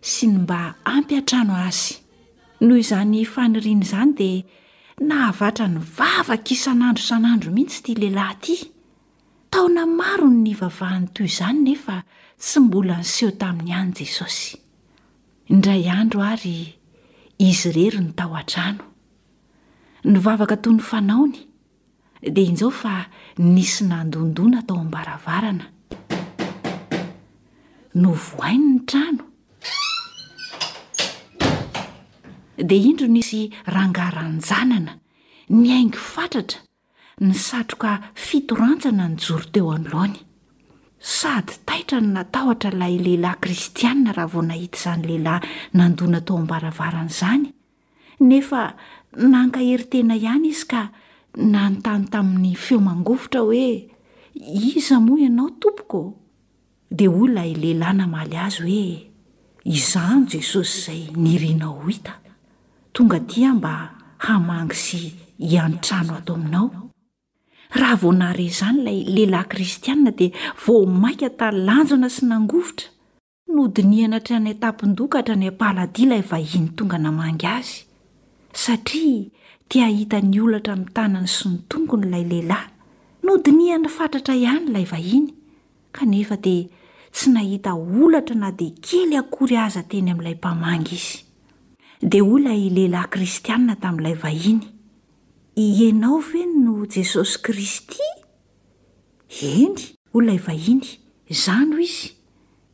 sy ny mba ampy hatrano azy. Noho izany faniriany izany dia nahavatra nivavaka isan'andro isan'andro mihitsy ity lehilahy ity. Taona maro no nivavahany toy izany nefa tsy mbola niseho tamin'ny ihany Jesosy. Indray andro ary izy irery no tao an-trano. Nivavaka toy ny fanaony. Dia injao fa nisy nandondona tao am-baravarana. Novohainy ny trano. Dia indro nisy rangahy ranjanana, niaingo fatratra, nisatroka fito rantsana nijoro teo anoloany. Sady taitra no natahotra ilay lehilahy kristianina raha vao nahita izany lehilahy nandona tao am-baravarana izany. nefa nankahery tena ihany izy ka nanontany tamin'ny feo mangovitra hoe, Iza moa ianao, Tompoko? Dia hoy ilay lehilahy namaly azy hoe, Izaho Jesosy izay nirinao ho hita. Tonga aty aho mba hamangy sy hiantrano ato aminao. Raha vao nahare izany ilay lehilahy kristianina dia vao mainka talanjona sy nangovitra. Nodinihana hatrany an-tampon-doha ka hatrany am-paladia ilay vahiny tonga namangy azy, satria te hahita ny holatra amin'ny tanany sy ny tongony ilay lehilahy. Nodinihany fatratra ihany ilay vahiny, kanefa dia tsy nahita holatra na dia kely akory aza teny amin'ilay mpamangy izy. Dia hoy ilay lehilahy kristianina tamin'ilay vahiny, Ianao ve no Jesosy Kristy? Eny, hoy ilay vahiny, izaho no izy.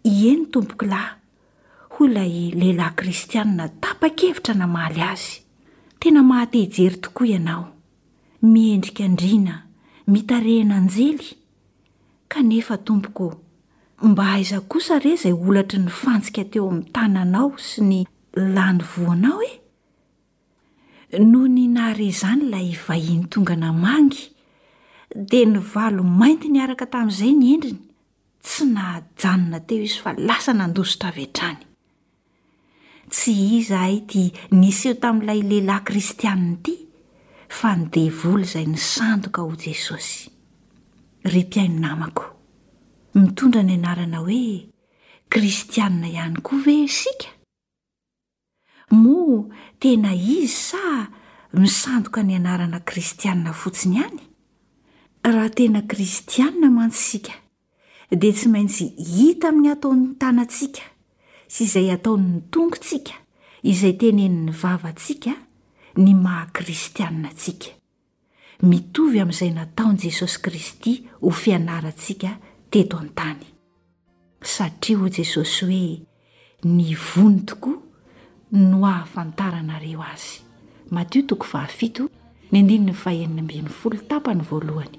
Ieny, tompokolahy, hoy ilay lehilahy kristianina tapa-kevitra namaly azy. Tena mahate-hijery tokoa ianao. Miendrika andriana, mitarehina anjely. Kanefa, tompoko, mba aiza kosa re izay holatry ny fantsika teo amin'ny tananao sy ny lanivoanao e? Noho ny nahare izany ilay vahiny tonga namangy, dia nivalo mainty niaraka tamin'izay ny endriny, tsy nahajanona teo izy fa lasa nandositra avy hatrany. Tsy i izahay ity niseho tamin'ilay lehilahy kristianina ity, fa ny devoly izay nisandoka ho Jesosy. Ry mpihaino namako, mitondra ny anarana hoe kristianina ihany koa ve isika? Moa tena izy sa misandoka ny anarana kristianina fotsiny ihany? Raha tena kristianina mantsy isika, dia tsy maintsy hita amin'ny ataon'ny tanantsika sy izay ataon'ny tongotsika, izay tenenin'ny vavantsika ny maha-kristianina antsika. mitovy amin'izay nataon'i Jesosy Kristy ho fianarantsika teto an-tany. Satria hoy Jesosy hoe, Ny vony tokoa no ahafantaranareo azy. Matio toko fahafito, ny andininy fahenina ambin'ny folo tapany voalohany.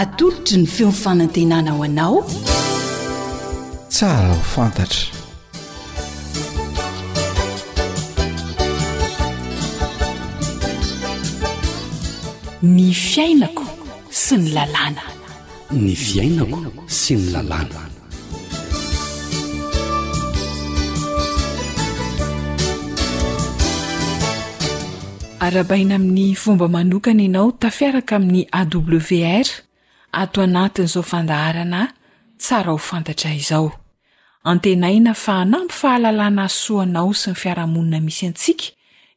Atolotry ny feon'ny fanantenana ho anao. Tsara ho fantatra. Ny fiainako sy ny lalàna. ny fiainako sy ny lalàna arabaina amin'ny fomba manokana ianao tafiaraka amin'ny awr ato anatin'izao fandaharana tsara ho fantatra izao antenaina fa hanampy fahalalana soanao sy ny fiarahamonina misy antsika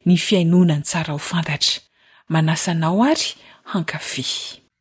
ny fiainoana ny tsara ho fantatra manasanao ary hankafy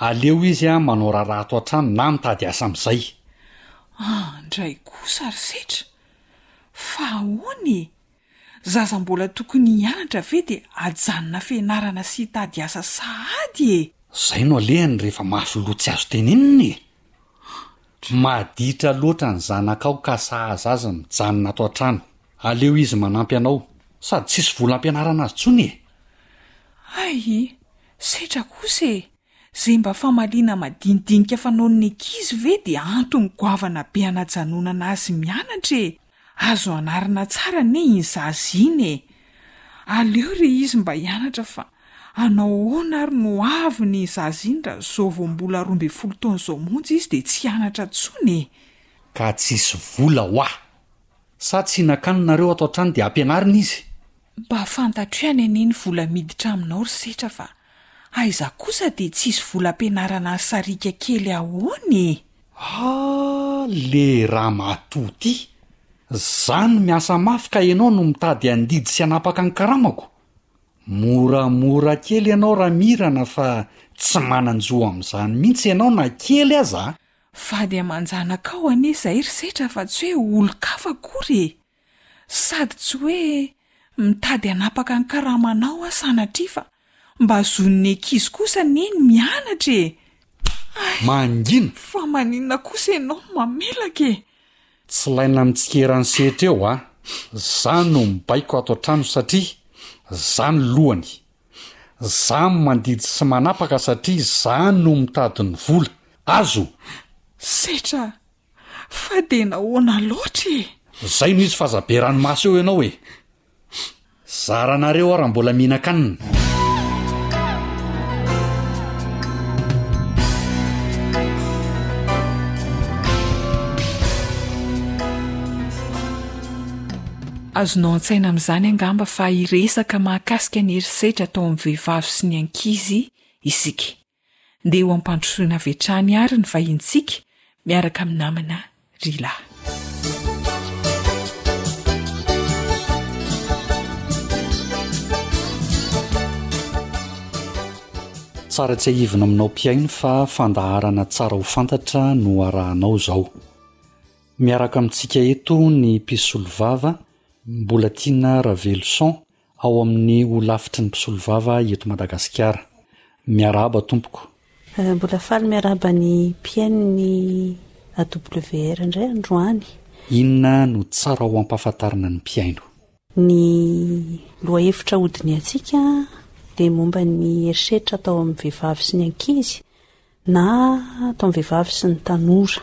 Aleo izy a manao raharaha ato an-trano na mitady asa amin'izay. Andray kosa ry setra! Fa ahoana e? Zaza mbola tokony hianatra ve dia ajanona fianarana sy hitady asa sahady e? Izay no alehany rehefa mafy loha tsy azo tenenina e! Maditra loatra ny zanakao ka sahaza azy mijanona ato an-trano. Aleo izy manampy anao, sady tsisy vola ampianarana azy intsony e! Hay e! Setra kosa e! Zay mba famaliana madinidinika fanaon'ny ankizy ve de antony goavana be hanajanonana azy mianatra e! Azo anarina tsara anie iny zaza iny e! Aleo re izy mba hianatra fa hanao ahoana ary no hoavy ny zaza iny raha zao vao mbola roa ambin'ny folo taona zao monja izy de tsy hianatra tsony e! Ka tsisy vola hoa! Sa tsy hihinan-kanina nareo ato an-trano de ampianarina izy? Mba fantatro ihany anie ny vola miditra aminao ry setra fa aiza kosa dia tsisy vola ampianarana ahy sariaka kely ahoana e! Ha le ramatoa ty! Za no miasa mafy ka ianao no mitady handidy sy hanapaka ny karamako? Moramora kely ianao Ramirana fa tsy manan-jo amin'izany mihitsy ianao na kely aza a! Vady aman-janakao anie izay ry setra fa tsy hoe olon-kafa akory e! Sady tsy hoe mitady hanapaka ny karamanao aho sanatria fa mba zon'ny ankizy kosa anie ny mianatra e! Hay! Mangina! Fa maninona kosa ianao no mamelaka e! Tsy laina mitsikera ny setra eo a! Za no mibaiko ato an-trano satria za no lohany. Za no mandidy sy manapaka satria za no mitady ny vola. Azo! Setra Fa dia nahoana loatra e! Izay no izy fa aza be ranomaso eo ianao e! Zaranareo aho raha mbola mihinan-kanina. Azonao an-tsaina amin'izany angamba fa hiresaka mahakasika ny herisetra atao amin'ny vehivavy sy ny ankizy isika. Ndeha ho ampandrosoina avy hatrany ary ny vahintsika miaraka amin'ny namana ry lahy. Tsara tsiahivina aminao mpihaino fa fandaharana tsara ho fantatra no arahanao izao. Miaraka amintsika eto ny mpisolovava Mbolatiana Raveloson ao amin'ny holafitry ny mpisolovava eto Madagasikara. Miarahaba tompoko. Mbola faly miarahaba ny mpihaino ny AWR indray androany. Inona no tsara ho ampahafantarina ny mpihaino? Ny lohahevitra hodinihantsika dia momba ny herisetra atao amin'ny vehivavy sy ny ankizy na atao amin'ny vehivavy sy ny tanora.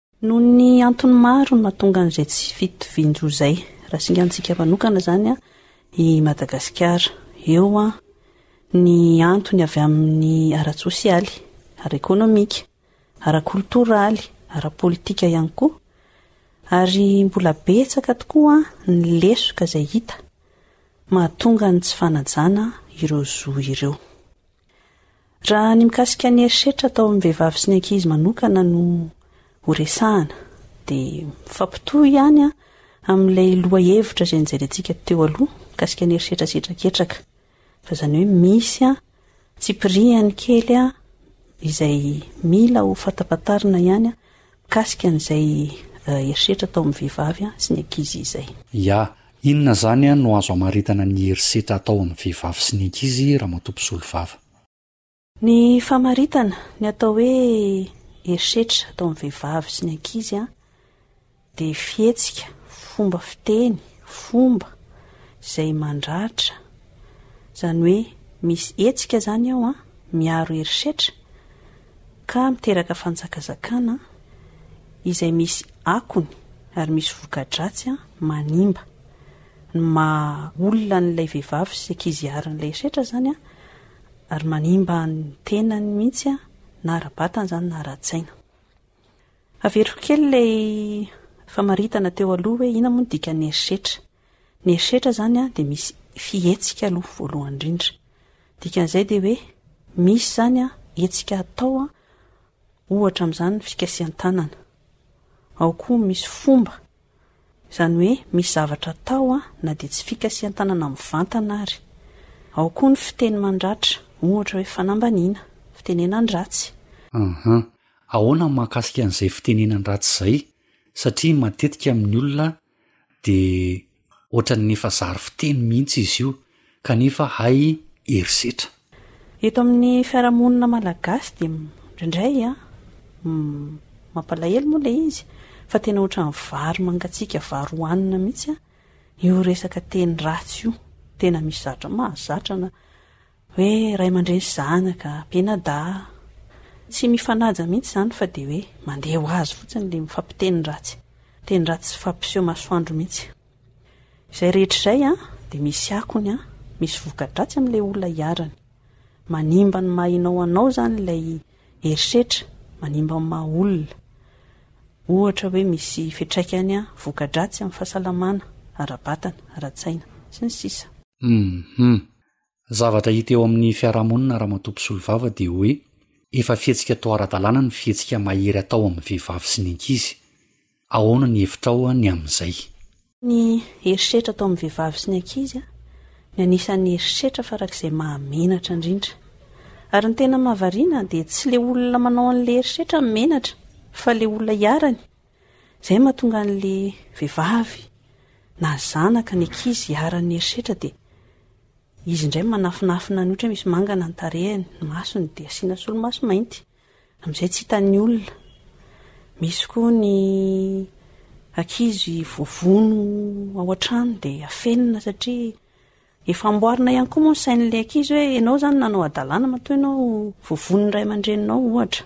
Noho ny antony maro no nahatonga an'izay tsy fitovian-jo izay. Raha singa antsika manokana izany i Madagasikara. Eo ny antony avy amin'ny ara-tsosialy, ara-ekonomika, ara-koltoraly, ara-politika ihany koa. Ary mbola betsaka tokoa ny lesoka izay hita mahatonga ny tsy fanajana ireo zo ireo. Raha ny mikasika ny herisetra atao amin'ny vehivavy sy ny ankizy manokana no horesahana, dia mifampitohy ihany an, amin'ilay lohahevitra izay nijerentsika teo aloha, mikasika ny herisetra setraketraka. Fa izany hoe misy an, tsipiriany kely an, izay mila ho fantapantarina ihany an, Mikasika an'izay herisetra tao amin'ny vehivavy sy ny ankizy izay. Ya, inona izany no azo amaritana ny herisetra atao amin'ny vehivavy sy ny ankizy, Ramatoa Mpisolovava? Ny famaritana, ny atao hoe herisetra atao amin'ny vehivavy sy ny ankizy dia fihetsika, fomba fiteny, fomba, izay mandratra, izany hoe misy hetsika izany ao miaro herisetra, ka miteraka fanjakazakana izay misy akony ary misy voka-dratsy manimba. Ny maha olona an'ilay vehivavy sy ankiziarin'ilay herisetra izany ary manimba ny tenany mihitsy na ara-batana izany na ara-tsaina. Averiko kely ilay famaritana teo aloha hoe inona moa ny dikan'ny herisetra. Ny herisetra izany dia misy fihetsika aloha voalohany indrindra. Dikan'izay dia hoe misy izany hetsika hatao an, ohatra amin'izany ny fikasihan-tanana. Ao koa misy fomba, izany hoe misy zavatra atao an, na dia tsy fikasihan-tanana mivantana ary. Ao koa ny fiteny mandratra, ohatra hoe fanambaniana, fitenenan-dratsy. Uhum. Ahoana ny mahakasika an'izay fitenenan-dratsy izay? Satria matetika amin'ny olona dia ohatran'ny efa zary fiteny mihitsy izy io kanefa hay herisetra. Eto amin'ny fiarahamonina malagasy dia indraindray an, mampalahelo moa ilay izy fa tena ohatran'ny vary mangatsiaka vary hohanina mihitsy io resaka teny ratsy io, tena misy zatra mahazatra na. Hoe ray aman-dreny sy zanaka, be na dahy. Tsy mifanaja mihitsy izany fa dia hoe mandeha ho azy fotsiny ilay mifampiteny ratsy. Teny ratsy sy fampiseho masoandro mihitsy. Izay rehetra izay dia misy akony, misy voka-dratsy amin'ilay olona iharany. Manimba ny maha ianao anao izany ilay herisetra, manimba ny maha olona. Ohatra hoe misy fiantraikany voka-dratsy amin'ny fahasalamana ara-batana, ara-tsaina, sy ny sisa. Hum, hum. zavatra hita eo amin'ny fiarahamonina Ramatoa Mpisolovava dia hoe efa fihetsika atao ara-dalàna ny fihetsika mahery atao amin'ny vehivavy sy ny ankizy. Ahoana ny hevitrao ny amin'izay? Ny herisetra atao amin'ny vehivavy sy ny ankizy ny anisan'ny herisetra farak'izay mahamenatra indrindra. Ary ny tena mahavariana dia tsy ilay olona manao an'ilay herisetra no menatra fa ilay olona iharany Izay no mahatonga an'ilay vehivavy na ny zanaka, ny ankizy iharan'ny herisetra dia izy indray manafinafina ny ohatra hoe misy mangana ny tarehiny, ny masony dia asiana solomaso mainty amin'izay tsy hitan'ny olona. Misy koa ny ankizy voavono ao an-trano dia afenina satria efa amboarina ihany koa moa ny sain'ilay ankizy hoe ianao izany nanao hadalana matoa ianao voavono ny ray aman-dreninao ohatra.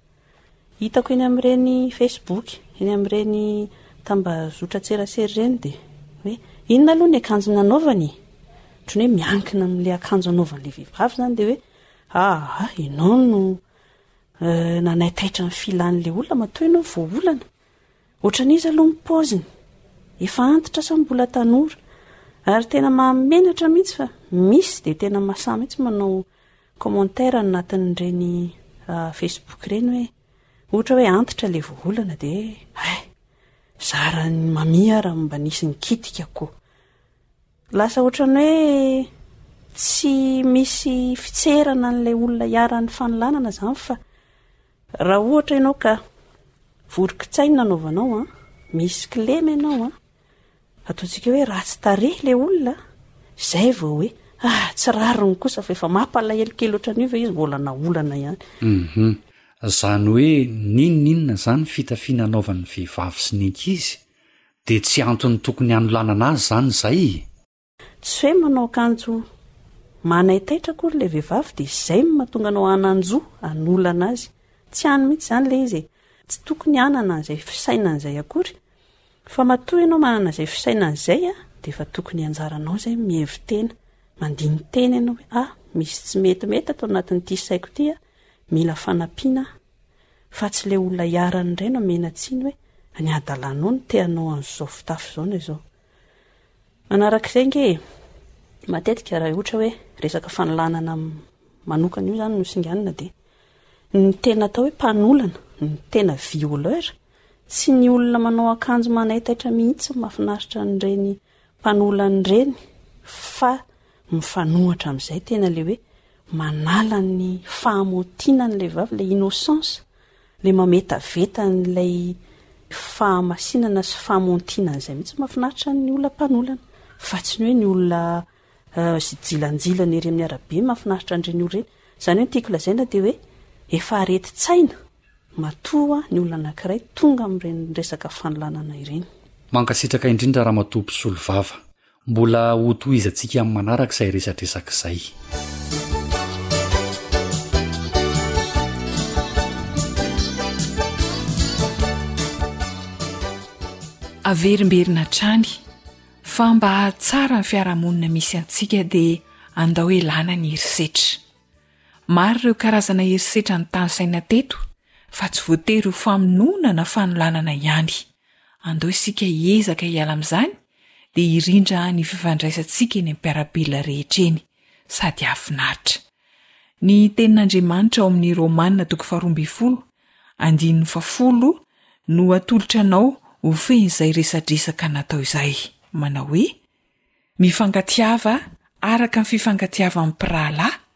Hitako eny amin'ireny Facebook, eny amin'ireny tambazotran-tserasera ireny dia hoe inona aloha ny akanjo nanaovany e? Ohatran'ny hoe miankina amin'ilay akanjo anaovan'ilay vehivavy izany dia hoe aa ianao no nanaitaitra ny filan'ilay olona matoa ianao voaolana. Ohatran'iza aloha ny paoziny? Efa antitra sa mbola tanora? Ary tena mahamenatra mihitsy fa misy dia tena mahasahy mihitsy manao commentaire any anatin'ireny facebook ireny hoe ohatra hoe antitra ilay voaolana dia hay zara ny mamia raha mba nisy nikitika ko lasa ohatran'ny hoe tsy misy fitserana an'ilay olona hiaran'ny fanolanana izany fa raha ohatra ianao ka vorikitsainy nanaovanao an misy kilema ianao an Ataontsika hoe ratsy tarehy ilay olona a! izay vao hoe ah! tsy rariny kosa fa efa mampalahelo kely ohatran'io ve izy mbola naolana ihany. Uhum. Zany hoe n'inon'inona zany fitafiana anaovan'ny vehivavy sy ny ankizy dia tsy antony tokony hanolanana azy zany izay e! Tsy hoe manao akanjo manaitaitra akory ilay vehivavy dia izay no mahatonga anao hanan-jo hanolana azy. Tsy hany mihitsy izany ilay izy e. Tsy tokony hanana an'izay fisainana izay akory. Fa matoa ianao manana izay fisainana izay dia efa tokony anjaranao izay ny mihevi-tena. Mandini-tena ianao hoe ah, misy tsy metimety ato anatin'ity saiko ity ah, mila fanampiana aho. Fa tsy ilay olona iharany indray no omena tsiny hoe ny hadalanao no te hanao an'izao fitafy izao na izao. Manarak'izay ange e! matetika raha ohatra hoe resaka fanolanana manokana io izany no singanina dia ny tena atao hoe mpanolana, ny tena violeur, tsy ny olona manao akanjo manaitaitra mihitsy ny mahafinaritra an'ireny mpanolana ireny fa mifanohatra amin'izay tena ilay hoe manala ny fahamotiana an'ilay vavy, ilay innocence Ilay mametaveta an'ilay fahamasinana sy famontinana izay mihitsy no mahafinaritra ny olona mpanolana fa tsy ny hoe ny olona zijilanjilana ery amin'ny arabe no mahafinaritra an'ireny olona ireny. Izany hoe ny tiako lazaina dia hoe efa aretin-tsaina matoa ny olona anankiray tonga amin'ireny resaka fanolanana ireny. Mankasitraka indrindra Ramatoa Mpisolovava. Mbola ho tohizantsika amin'ny manaraka izay resadresaka izay. Averimberina hatrany fa mba hahatsara ny fiarahamonina misy antsika dia andao ialana ny herisetra. Maro ireo karazana herisetra notanisaina teto fa tsy voatery ho famonoana na fanolanana ihany. Andao isika hiezaka hiala amin'izany dia hirindra ny fifandraisantsika eny am-piarahabelona rehetra eny sady hahafinaritra. Ny Tenin'Andriamanitra ao amin'ny Romana toko faharoa ambin'ny folo, andininy fahafolo no atolotra anao ho fehin'izay resadresaka natao izay, manao hoe, Mifankatiava araka ny fifankatiavan'ny mpirahalahy,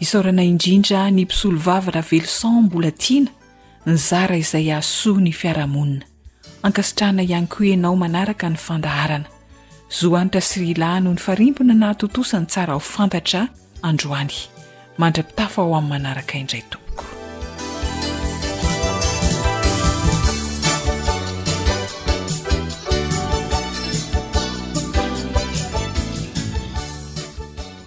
Isaorana indrindra ny mpisolovava Raveloson Mbolatiana nizara izay hahasoa ny fiarahamonina. Ankasitrahana ihany koa ianao manaraka ny fandaharana. Zohanitra sy Rila no nifarimbona nahatontosa ny tsara ho fantatra androany. Mandra-pitafa ho amin'ny manaraka indray tompoko.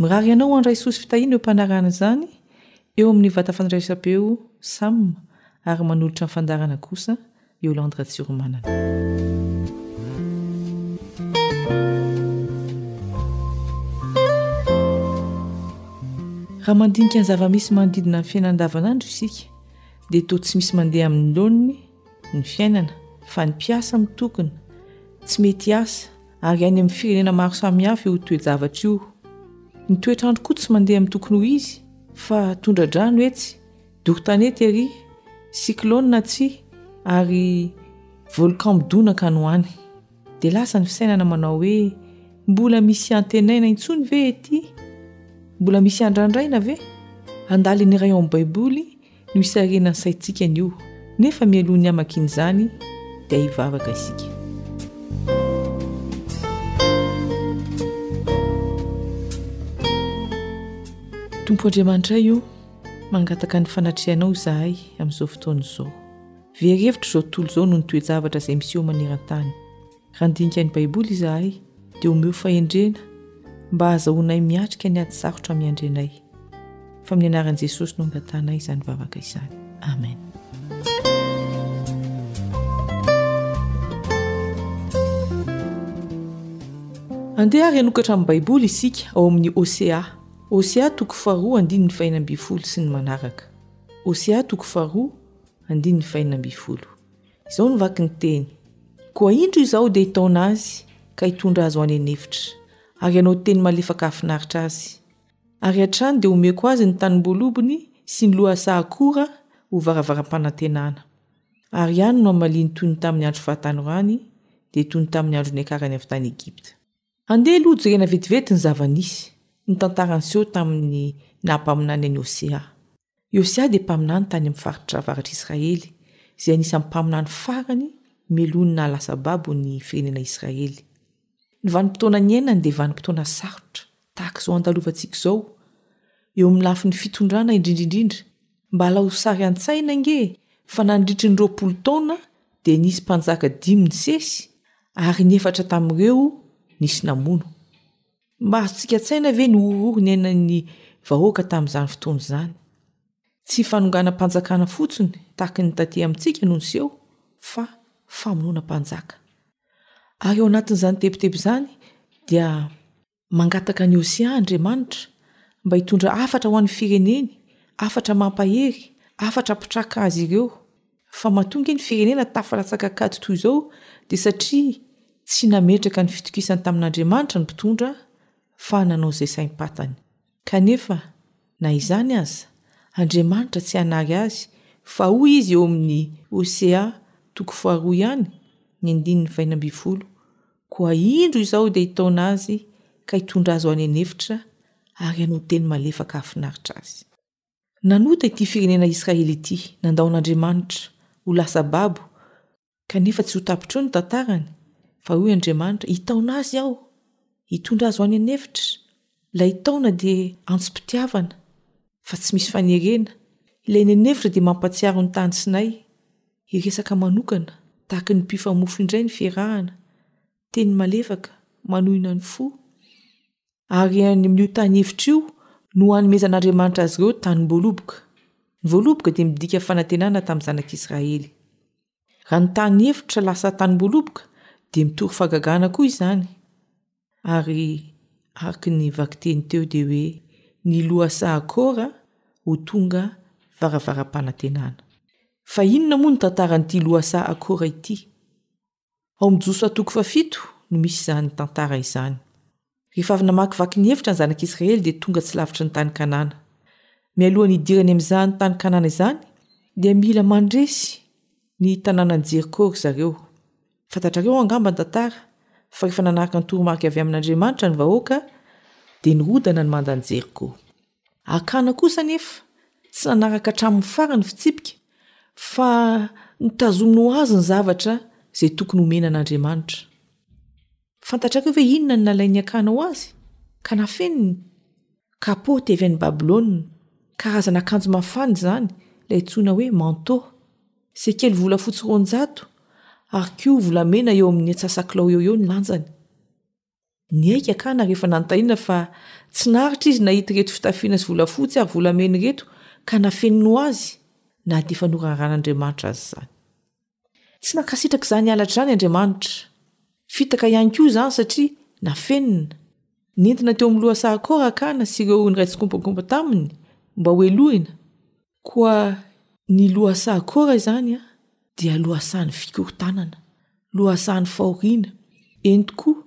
Mirary anao handray soa sy fitahiana eo am-panarahana izany eo amin'ny vata fandraisam-peo Sam ary manolotra ny fandaharana kosa Yolande Ratsiromanana. Raha mandinika ny zava-misy manodidina ny fiainana andavanandro isika dia toa tsy misy mandeha amin'ny laoniny ny fiainana fa ny mpiasa mitokona tsy mety hiasa ary any amin'ny firenena maro samihafa io toe-javatra io. Ny toetr'andro koa tsy mandeha amin'ny tokony ho izy fa tondra-drano etsy, doro-tanety ery, cyclone atsy ary volcan midonaka any ho any. Dia lasa ny fisainana manao hoe mbola misy antenaina intsony ve ety? Mbola misy andrandraina ve? Andaliny iray ao amin'ny Baiboly No hisarihana ny saintsika anio, nefa mialoha ny hamakian'izany dia hivavaka isika. Tompo Andriamanitray o, mangataka ny fanatrehanao izahay amin'izao fotoana izao. Very hevitra izao tontolo izao noho ny toe-javatra izay miseho maneran-tany. Raha handinika ny Baiboly izahay, dia omeo fahendrena mba hahazahoanay miatrika ny ady sarotra miandry anay. Fa amin'ny anaran'i Jesosy no angatahanay izany vavaka izany. Amen. Andeha ary hanokatra amin'ny Baiboly isika ao amin'ny Hosea. Hosea toko faharoa andininy fahina ambin'ny folo sy ny manaraka. Hosea toko faharoa andininy fahina ambin'ny folo. Izao no vaky ny teny, Koa indro izaho dia hitaona azy ka hitondra azy ho any an'efitra, ary hanao teny malefaka hahafinaritra azy. Ary hatrany dia homeko azy ny tanimbolobony sy ny lohasaha akora ho varavaram-panantenana. Ary any no hamaliany toy ny tamin'ny andro fahatanorany, dia toy ny tamin'ny andro niakarany avy tany Egypta. Andeha aloha hojerena vetivety ny zava-nisy, ny tantara niseho tamin'ny naha-mpaminany an'i Hosea. Iosia dia mpaminany tany amin'ny faritra avaratr'Israely, izay anisan'ny mpaminany farany melohiny nahalasa babo ny firenena Israely. Ny vanim-potoana niainany dia vanim-potoana sarotra, tahaka izao andalovantsika izao, eo amin'ny lafiny fitondrana indrindra indrindra. Mba alao sary an-tsaina ange fa nandritry ny roapolo taona dia nisy mpanjaka dimy nisesy, ary ny efatra tamin'ireo nisy namono. Mba azontsika an-tsaina ve ny horohoro niainan'ny vahoaka tamin'izany fotoana izany? Tsy fanonganam-panjakana fotsiny tahaka ny taty amintsika no niseho fa famonoana mpanjaka. Ary ao anatin'izany tebiteby izany dia mangataka an'i Hosea Andriamanitra mba hitondra hafatra ho an'ny fireneny, hafatra mampahery, hafatra hampitraka azy ireo. Fa matoa ange ny firenena tafalatsaka kajy toy izao dia satria tsy nametraka ny fitokisany tamin'Andriamanitra ny mpitondra fa nanao izay saim-patany. Kanefa na izany aza, Andriamanitra tsy hanary azy fa hoy izy eo amin'ny Hosea toko faharoa ihany ny andininy fahenina ambin'ny folo, Koa indro izao dia hitaona azy ka hitondra azy ho any an'efitra ary hanao teny malefaka hahafinaritra azy. Nanota ity firenena Israely ity, nandao an'Andriamanitra ho lasa babo, kanefa tsy ho tapitra eo ny tantarany, fa hoy Andriamanitra, hitaona azy aho, hitondra azy ho any an'efitra. Ilay taona dia antsom-pitiavana, fa tsy misy fanerena. Ilay eny an'efitra dia mampatsiaro ny tany Sinay. Hiresaka manokana, tahaka ny mpifamofo indray ny fiarahana. Teny malefaka, manohina ny fo. Ary any amin'io tany efitra io no hanomezan'Andriamanitra azy ireo tanim-boaloboka. Ny voaloboka dia midika fanantenana tamin'ny zanak'Israely. Raha ny tany efitra lasa tanim-boaloboka dia mitory fahagagana koa izany. Ary araka ny vakiteny teo dia hoe ny lohasaha Akora ho tonga varavaram-panantenana. Fa inona moa ny tantaran'ity lohasaha Akora ity? Ao amin'ny Josoa toko fahafito no misy izany tantara izany. Rehefa avy namakivaky ny efitra ny zanak'i Israely dia tonga tsy lavitry ny tany Kanana. Mialohan'ny hidirany amin'izany tany Kanana izany dia mila mandresy ny tanànan'i Jeriko ry zareo. Fantatrareo angamba ny tantara fa rehefa nanaraka ny toromarika avy amin'Andriamanitra ny vahoaka dia nirodana ny mandan'i Jeriko. Akana kosa anefa tsy nanaraka hatramin'ny farany fitsipika fa notazominy ho azy ny zavatra izay tokony homena an'Andriamanitra. Fantatrareo ve inona no nalain'i Akana ho azy ka nafeniny? Kapoty avy any Babylona, karazana akanjo mafana izany, ilay antsoina hoe manto, sekely volafotsy roanjato, ary koa volamena eo amin'ny antsasakilao eo ho eo ny lanjany. Niaiky akana rehefa nanontaniana fa tsy naharitra izy nahita ireto fitafiana sy volafotsy ary volamena ireto ka nafeniny ho azy na dia efa noraharahan'Andriamanitra aza izany. Tsy nankasitraka izany halatra izany Andriamanitra. Fitaka ihany koa izany satria nafenina. Nentina teo amin'ny lohasaha Kora akana sy ireo niray tsikombakomba taminy mba hohelohina. Koa ny lohasaha kora izany dia lohasahan'ny fikorontanana, lohasahan'ny fahoriana. Eny tokoa,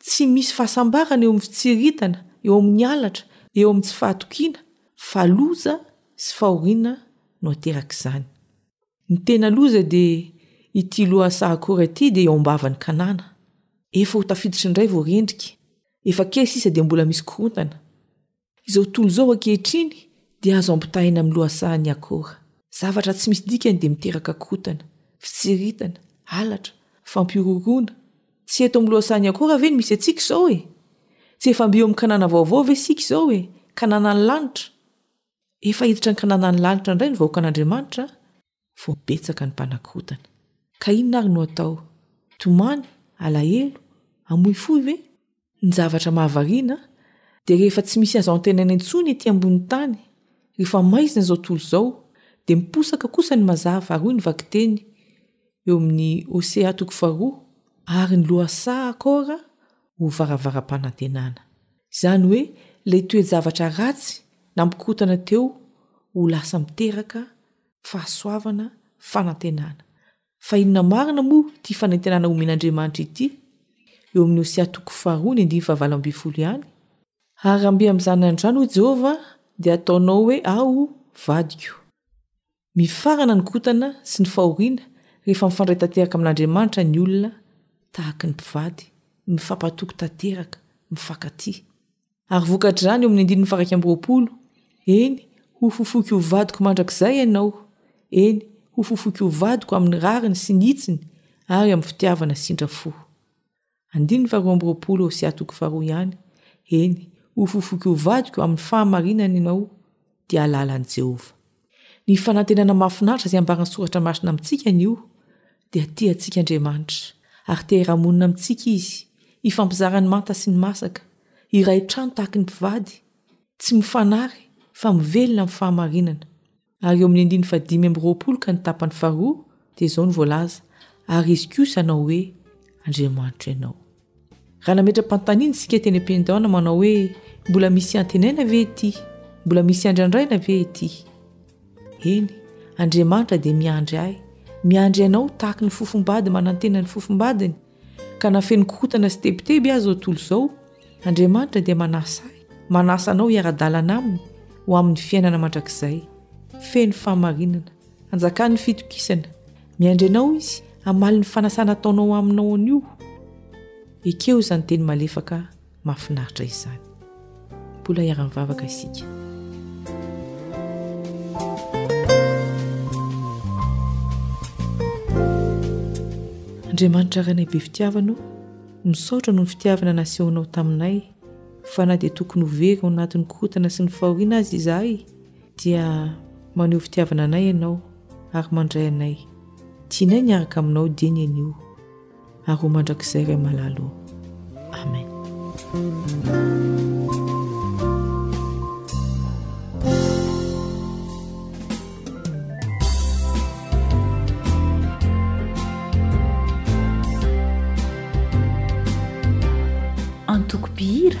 tsy misy fahasambarana eo amin'ny fitsiriritana, eo amin'ny halatra, eo amin'ny tsy fahatokiana, fa loza sy fahoriana no aterak'izany. Ny tena loza dia ity lohasaha kora ity dia eo am-bavan'ny Kanana. Efa ho tafiditra indray vao rendrika. Efa kely sisa dia mbola misy korontana. Izao tontolo izao ankehitriny dia azo ampitahaina amin'ny lohasahan'ny akora. Zavatra tsy misy dikany dia miteraka korontana, fitsiriritana, halatra, fampihorohoroana. Tsy eto amin'ny lohasahan'ny akora ve no misy antsika izao e? Tsy efa mby eo amin'ny Kanana vaovao ve isika izao e? Kananan'ny lanitra. Efa hiditra ny Kananan'ny lanitra indray ny vahoakan'Andriamanitra vao betsaka ny mpanakorotana. Ka inona ary no atao? Tomany, alahelo, amoy fo ve? Ny zavatra mahavariana dia rehefa tsy misy azo antenaina intsony ety ambony tany, rehefa maizina izao tontolo izao, dia miposaka kosa ny mazava ary hoy ny vakiteny eo amin'ny Hosea toko faharoa, Ary ny lohasaha akora ho varavaram-panantenana. Izany hoe ilay toe-javatra ratsy nampikorotana teo ho lasa miteraka fahasoavana, fanantenana. Fa inona marina moa ity fanantenana omen'Andriamanitra ity? Eo amin'ny Hosea toko faharoa ny andininy fahavalo ambin'ny folo ihany, Harambe amin'izany andro izany, hoy Jehovah, dia hataonao hoe aho vadiko. Mifarana ny kotana sy ny fahoriana rehefa mifandray tanteraka amin'Andriamanitra ny olona, tahaka ny mpivady, mifampatoky tanteraka, mifankatia. Ary vokatr'izany eo amin'ny andininy faha-iraika amby roapolo, Eny, hofofoiko ho vadiko mandrakizay ianao, eny, hofofoiko ho vadiko amin'ny rariny sy ny hitsiny ary amin'ny fitiavana sindra fo. Andininy faharoa amby roapolo Hosea toko faharoa ihany, Eny, hofofoiko ho vadiko amin'ny fahamarinana ianao, dia alalan'i Jehovah. Ny fanantenana mahafinaritra izay ambaran'ny Soratra Masina amintsika anio dia tia antsika Andriamanitra ary te hiramonina amintsika izy, hifampizara ny manta sy ny masaka, hiray trano tahaka ny mpivady tsy mifanary fa mivelona amin'ny fahamarinana. Ary eo amin'ny andininy fahadimy amby roapolo ka ny tapany faharoa dia izao no voalaza, ary izy kosa hanao hoe, Andriamanitro ianao. Raha nametra-panontaniana isika teny am-piandohana manao hoe mbola misy iantenaina ve ity? Mbola misy iandrandraina ve ity? Eny, Andriamanitra dia miandry ahy, miandry anao tahaka ny fofombady manantena ny fofombadiny, ka na feno kotana sy tebiteby aza ao tontolo izao, Andriamanitra dia manasa ahy, manasa anao hiara-dalana aminy ho amin'ny fiainana mandrakizay, feno fahamarinana. Anjakan'ny fitokisana. Miandry anao izy hamaly ny fanasana ataonao aminao anio. Ekeo izany teny malefaka mahafinaritra izany. Mbola hiara-mivavaka isika. Andriamanitra Ray nay be fitiavana o, misaotra noho ny fitiavana nasehonao taminay, fa na dia tokony ho very ao anatin'ny korontana sy ny fahoriana aza izahay, dia maneho fitiavana anay ianao ary mandray anay. Tianay ny hiaraka aminao dieny anio ary ho mandrakizay Ray malala ô. Amen. Antoko mpihira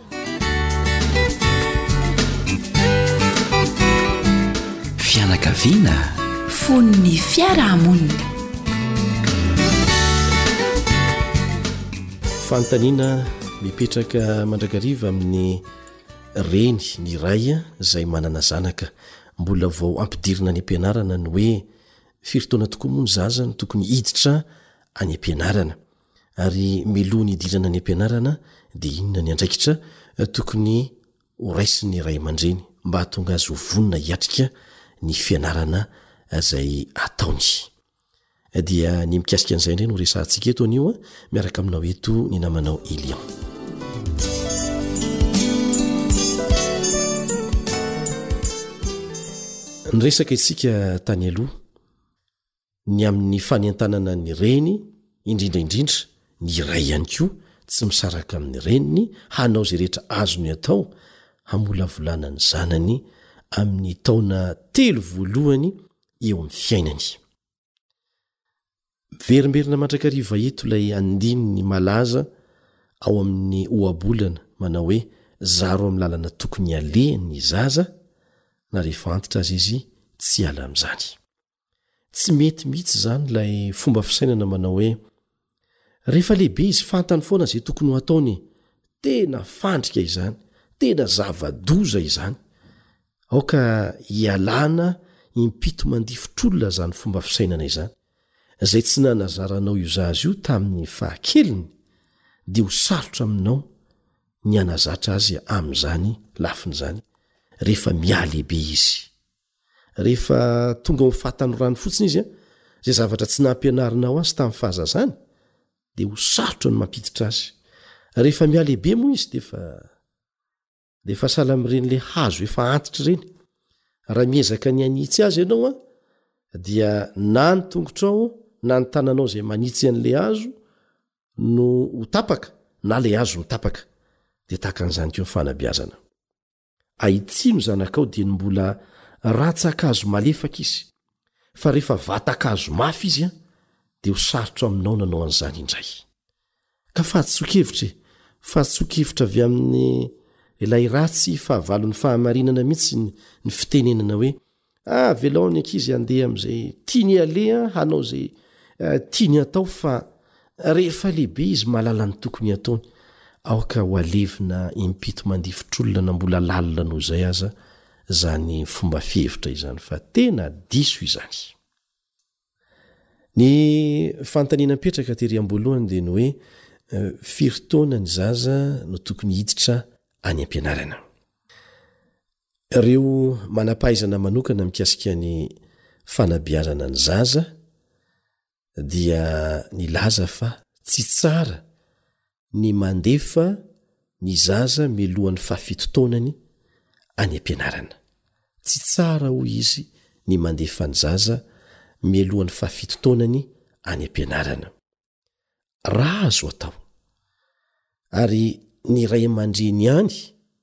Fianakaviana fon'ny fiarahamonina. Fanontaniana mipetraka mandrakariva amin'ny reny ny ray izay manana zanaka mbola vao ampidirina any am-pianarana ny hoe firy taona tokoa moa ny zaza no tokony hiditra any am-pianarana. Ary miloha ny hidirana any am-pianarana dia inona ny andraikitra tokony horaisin'ny ray aman-dreny mba hahatonga azy ho vonona hiatrika ny fianarana izay ataony? Dia ny mikasika an'izay indray no resahantsika eto anio miaraka aminao eto ny namanao Elion. Ny resaka isika tany aloha ny amin'ny fanentanana ny reny, indrindra indrindra ny ray ihany koa tsy misaraka amin'ny reniny, hanao izay rehetra azony atao hamolavolana ny zanany amin'ny taona telo voalohany eo amin'ny fiainany. Miverimberina mandrakariva eto ilay andininy malaza ao amin'ny Ohabolana manao hoe Zaro amin'ny lalana tokony alehany ny zaza, na rehefa antitra aza izy tsy hiala amin'izany. tsy mety mihitsy izany ilay fomba fisainana manao hoe rehefa lehibe izy fantany foana izay tokony ho ataony e tena fandrika izany tena zava-doza izany aoka hialana impito mandifotr'olona izany fomba fisainana izany izay tsy nanazaranao io za azy io tamin'ny fahakeliny dia ho sarotra aminao ny anazatra azy amin'izany lafiny izany rehefa mihalehibe izy rehefa tonga ao am fahatanorany fotsiny izy a zay zavatra tsy nampianarinao azy tamin'ny fahazazany de ho sarotra ny mampiditra azy rehefa mialehibe moa izy defa de efa sala ami'ren'le hazo efa antitra ireny raha miezaka ny anitsy azy ianao a dia na ny tongotrao na ny tananao zay manitsy an'le azo no ho tapaka na le azo ny tapaka de tahaka an'izany ko ny fanabiazana Ahitsio ny zanakao dieny mbola ratsa-kazo malefaka izy, fa rehefa vata-kazo mafy izy an, dia ho sarotra aminao nanao an'izany indray. Ka fahatsoa-kevitra e! Fahatsoa-kevitra avy amin'Ilay Ratsy fahavalon'ny fahamarinana mihitsy ny fitenenana hoe Ah avelao ny ankizy handeha amin'izay tiany haleha hanao izay eh, tiany hatao fa rehefa lehibe izy mahalala ny tokony hataony aoka ho alevina impito mandifotr'olona na mbola lalina noho izay aza zany fomba fihevitra izany fa tena diso izany Ny fanontaniana mipetraka tery am-boalohany dia ny hoe firy taona ny zaza no tokony hiditra any am-pianarana. Ireo manam-pahaizana manokana mikasika ny fanabeazana ny zaza dia nilaza fa tsy tsara ny mandefa ny zaza milohan'ny fahafito taonany any am-pianarana. Tsy tsara hoy izy ny mandefa ny zaza mialohan'ny fahafito taonany any am-pianarana, raha azo atao, ary ny ray aman-dreny ihany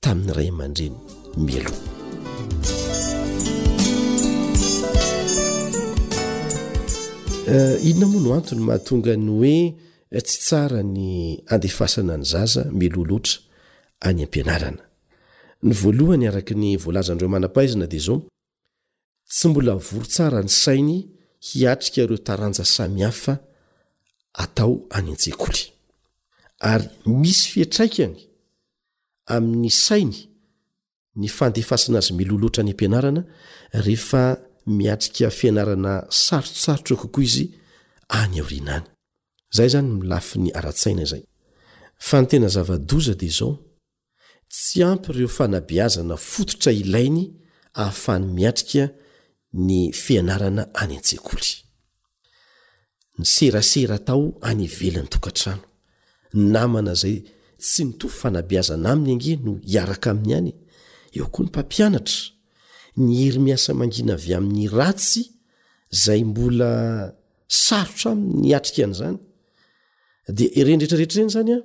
tamin'ny ray aman-dreny mialoha. Eh, inona moa no antony mahatonga ny hoe eh, tsy tsara ny andefasana ny zaza meloa loatra any ampianarana ny voalohany araka ny voalazan'ireo manam-pahaizana dia zao Tsy mbola vory tsara ny sainy hiatrika ireo taranja samihafa atao any an-tsekoly. Ary misy fiatraikany amin'ny sainy ny fandefasana azy miloloatra any am-pianarana rehefa miatrika fianarana sarotsarotra kokoa izy any aoriana any. Izay izany ny lafiny ara-tsaina izay. Fa ny tena zava-doza dia izao, Tsy ampy ireo fanabeazana fototra ilainy ahafahany miatrika ny fianarana any an-tsekoly. Ny serasera atao any ivelan'ny tokantrano. Ny namana izay tsy mitovy fanabeazana aminy ange no hiaraka aminy any. Eo koa ny mpampianatra. Ny hery miasa mangina avy amin'ny ratsy izay mbola sarotra aminy ny hiatrika an'izany. Dia ireny rehetra rehetra ireny izany an!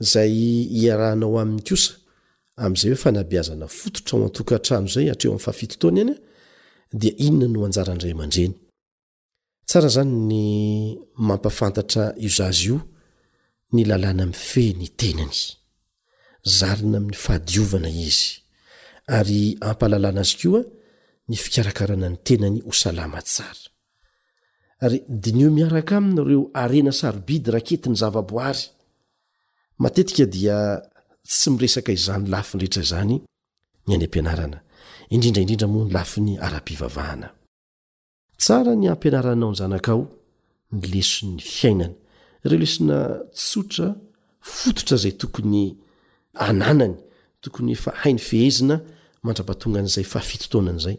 Izay iarahanao aminy kosa amin'izay hoe fanabeazana fototra ao an-tokantrano izay hatreo amin'ny fahafito taona eny dia inona no anjaran'ny ray aman-dreny? Tsara izany ny mampafantatra io zaza io ny lalàna mifehy ny tenany. Zarina amin'ny fahadiovana izy ary ampahalalana azy koa ny fikarakarana ny tenany ho salama tsara. ary diniho miaraka aminy ireo harena sarobidy raketin'ny zavaboary. Matetika dia tsy miresaka izany lafiny rehetra izany ny any am-pianarana, indrindra indrindra moa ny lafiny ara-pivavahana. Tsara ny hampianaranao ny zanakao ny leson'ny fiainana, ireo lesona tsotra fototra izay tokony ananany, tokony efa hainy fehezina mandra-pahatongan'izay fahafito taonany izay.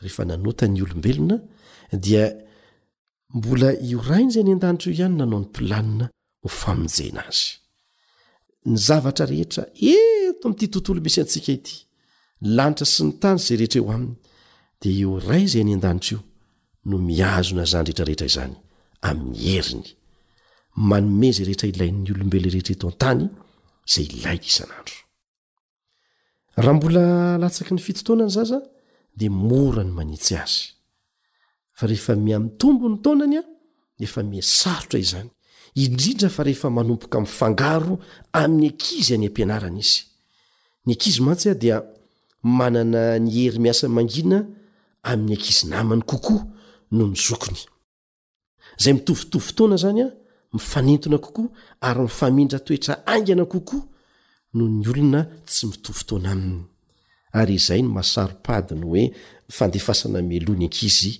Rehefa nanota ny olombelona dia mbola io rainy izay any an-danitra io ihany nanao ny planina ho famonjena azy ny zavatra rehetra eto amin'ity tontolo misy antsika ity ny lanitra sy ny tany izay rehetra eo aminy dia io ray izay any an-danitra io no mihazona izany rehetrarehetra izany amin'ny heriny manome izay rehetra ilain'ny olombelona rehetra eto an-tany izay ilainy isan'andro raha mbola latsaky ny fito taona ny zaza dia mora ny manitsy azy fa rehefa miamitombo ny taonany a efa misarotra izany indrindra fa rehefa manomboka min'ny fangaro amin'ny ankizy any am-pianarana izy ny ankizy mantsy a dia manana ny hery miasa mangina amin'ny ankizy namany kokoa noho ny zokiny izay mitovitovy fotoana izany a mifanentona kokoa ary mifamindra toetra aingana kokoa noho ny olona tsy mitovy fotoana aminy ary izay ny masaropady ny hoe fandefasana meloa ny ankizy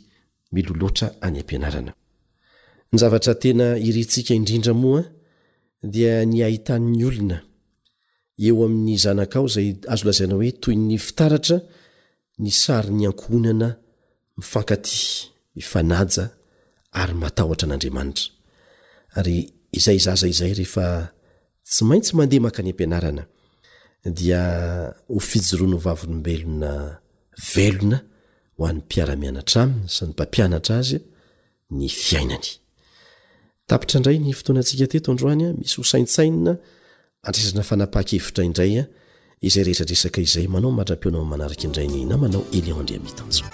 meloa loatra any am-pianarana ny zavatra tena irintsika indrindra moa dia ny hahitan'ny olona eo amin'ny zanakao izay azo lazaina hoe toy ny fitaratra ny sarin'ny ankohonana mifankatia, mifanaja ary matahotra an'Andriamanitra. Ary izay zaza izay rehefa tsy maintsy mandeha maka any am-pianarana dia ho fijoroan'ny vavolombelona velona ho an'ny mpiara-mianatra aminy sy ny mpampianatra azy, ny fiainany. Tapitra indray ny fotoanantsika teto androany a, misy ho saintsainina andrindrina fanapaha-kevitra indray a, izay rehetra resaka izay manao mandra-peo naho manaraka indray ny namanao Elion Andriamitanjo.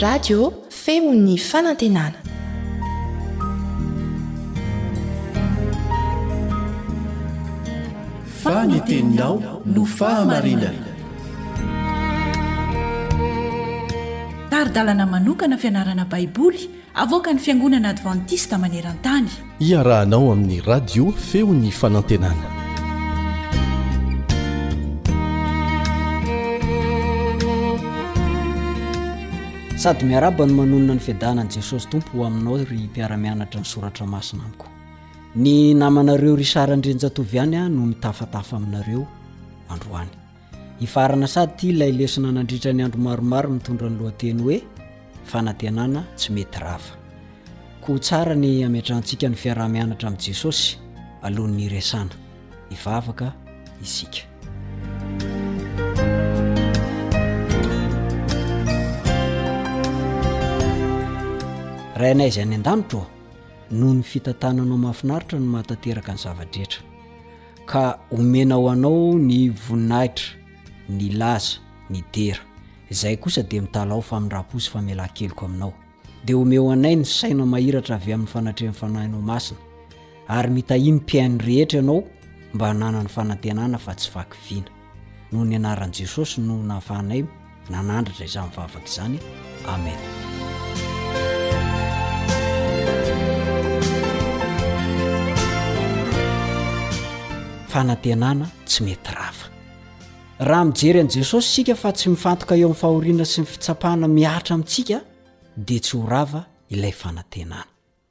Radio Feon'ny fanantenana. Fa ny teninao no fahamarinana. Tari-dalana manokana fianarana Baiboly avoakan'ny Fiangonana Advantista maneran-tany. Iarahanao amin'ny radio feon'ny fanantenana. Sady miaraba no manonona ny fiadanan'i Jesosy Tompo ho aminao ry mpiara-mianatra ny soratra masina amiko. Ny namanareo Richard Andrianjatoviany no mitafatafa aminareo androany. Hifarana sady ity ilay lesona nandritra ny andro maromaro mitondra ny lohateny hoe Fanantenana tsy mety rava. Koa ho tsara ny hametrahantsika ny fiaraha-mianatra amin'i Jesosy alohan'ny hiresana. Hivavaka isika. Rainay izay any an-danitra ô, noho ny fitantananao mahafinaritra no mahatanteraka ny zava-drehetra. Ka omena ho anao ny voninahitra, ny laza, ny dera. Izahay kosa dia mitalaho famindram-po sy famelan-keloka aminao. Dia omeo anay ny saina mahiratra avy amin'ny fanatrehan'ny Fanahinao Masina. Ary mitahia ny mpihaino rehetra ianao mba hananany fanantenana fa tsy vakiviana. Noho ny anaran'i Jesosy no nahafahanay nanandratra izany vavaka izany. Amena. fanantenana tsy mety rafa raha mijery an'i jesosy isika fa tsy mifantoka eo amin'ny fahoriana sy ny fitsapana mihatra amintsika dia tsy ho rava ilay fanantenana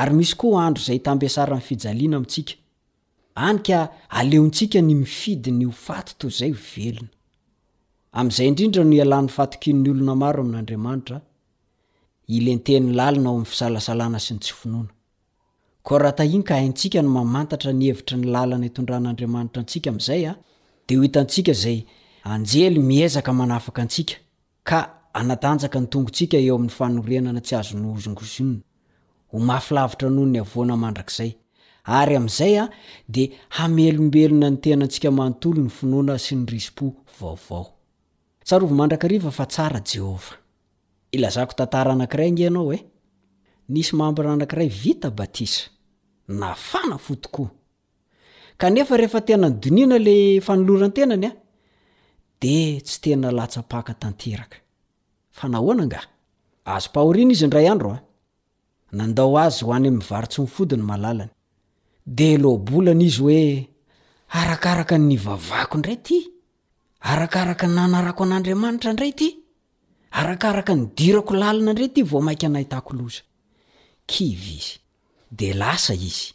Ary misy koa andro izay hitambesaran'ny fijaliana amintsika, any ka aleontsika ny mifidy ny ho faty toy izay ho velona. Amin'izay indrindra no ialan'ny fahatokian'ny olona maro amin'Andriamanitra, ilenteny lalina ao amin'ny fisalasalana sy ny tsy finoana. Koa raha tahin ka haintsika ny mamantatra ny hevitry ny lalana itondran'Andriamanitra antsika amin'izay, dia ho hitantsika izay anjely miezaka manafaka antsika, ka hanatanjaka ny tongotsika eo amin'ny fanorenana tsy azo nohozongozonina, ho mafy lavitra noho ny havoana mandrakizay. Ary amin'izay dia hamelombelona ny tenantsika manontolo ny finoana sy ny risi-po vaovao. Tsarovy mandrakariva fa tsara Jehovah. Hilazako tantara anankiray ange ianao e! Nisy mambra anankiray vita batisa. Nafana fo tokoa! Kanefa rehefa tena nidoniana ilay fanoloran-tenany an, dia tsy tena latsa-paka tanteraka. Fa nahoana angaha? Azom-pahoriana izy indray andro an! Nandao azy ho any amin'ny varotsy ny fody ny malalany. Dia loabolana izy hoe, Arakaraka ny nivavako indray ity! Arakaraka ny nanarako an'Andriamanitra indray ity! Arakaraka ny nidirako lalina indray ity vao mainka nahitako loza. Kivy izy. Dia lasa izy.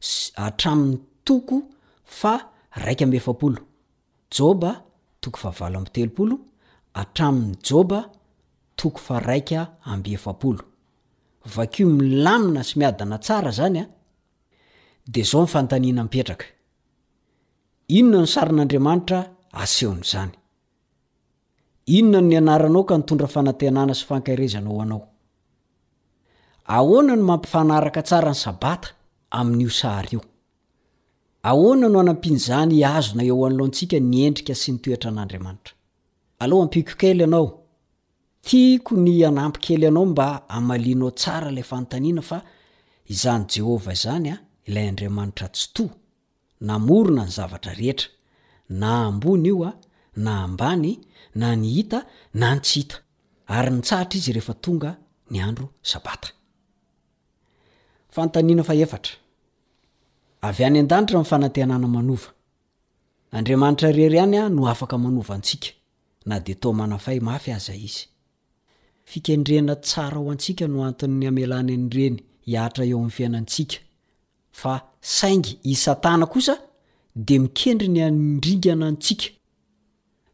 sy hatramin'ny toko fa raika amby efapolo, Joba toko fa valo amby telopolo hatramin'ny Joba toko fa raika amby efapolo. Vakio milamina sy miadana tsara zany a! Dia zao ny fanontaniana mipetraka, Inona no sarin'Andriamanitra asehon'izany? Inona no nianaranao ka nitondra fanantenana sy fankaherezana ho anao? Ahoana no mampifanaraka tsara ny Sabata amin'io sary io? Ahoana no anampian'izany hihazona eo anoloantsika ny endrika sy ny toetran'Andriamanitra? Aleo ampiako kely ianao. Tiako ny hanampy kely anao mba hamalianao tsara ilay fanontaniana fa izany Jehovah izany, ilay Andriamanitra Tsitoha, namorona ny zavatra rehetra, na ambony io na ambany, na ny hita na ny tsy hita, ary nitsahatra Izy rehefa tonga ny andro Sabata. Fanontaniana fahefatra. Avy any an-danitra ny fanantenana manova. Andriamanitra irery ihany no afaka manova antsika, na dia toa manafay mafy aza Izy. Fikendrena tsara ho antsika no anton'ny hamelany an'ireny hihatra eo amin'ny fiainantsika. Fa saingy i Satana kosa dia mikendry ny handringana antsika.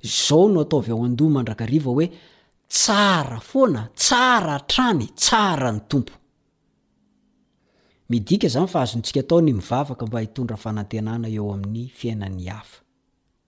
Izao no ataovy ao an-doha mandrakariva hoe, Tsara foana, tsara hatrany, tsara ny Tompo. Midika izany fa azontsika atao ny mivavaka mba hitondra fanantenana eo amin'ny fiainan'ny hafa.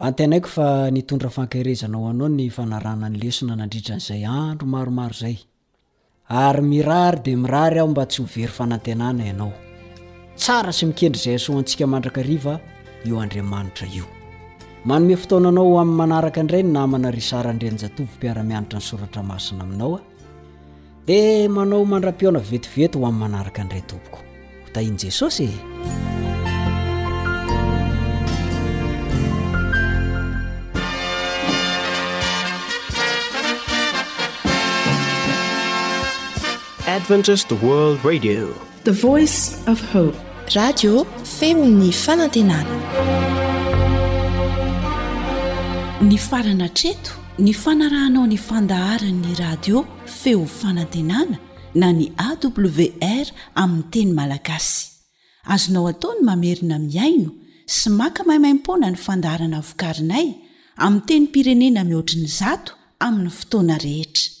Antenaiko fa nitondra fankaherezana ho anao ny fanarahana ny lesona nandritra an'izay andro maromaro izay. Ary mirary dia mirary aho mba tsy ho very fanantenana ianao. Tsara sy mikendry izay hasoantsika mandrakariva io Andriamanitra io. Manome fotoana anao ho amin'ny manaraka indray ny namana Richard Andrianjatovo mpiara-mianatra ny soratra masina aminao. Dia manao mandra-pihaona vetivety ho amin'ny manaraka indray tompoko. Ho tahian'i Jesosy e! Adventist World Radio The voice of hope. Radio feo ny fanantenana. Nifarana hatreto ny fanarahanao ny fandaharan'ny radio feo fanantenana na ny AWR amin'ny teny malagasy. Azonao atao ny mamerina mihaino sy maka maimaimpoana ny fandaharana vokarinay amin'ny tenim-pirenena mihoatry ny zato amin'ny fotoana rehetra.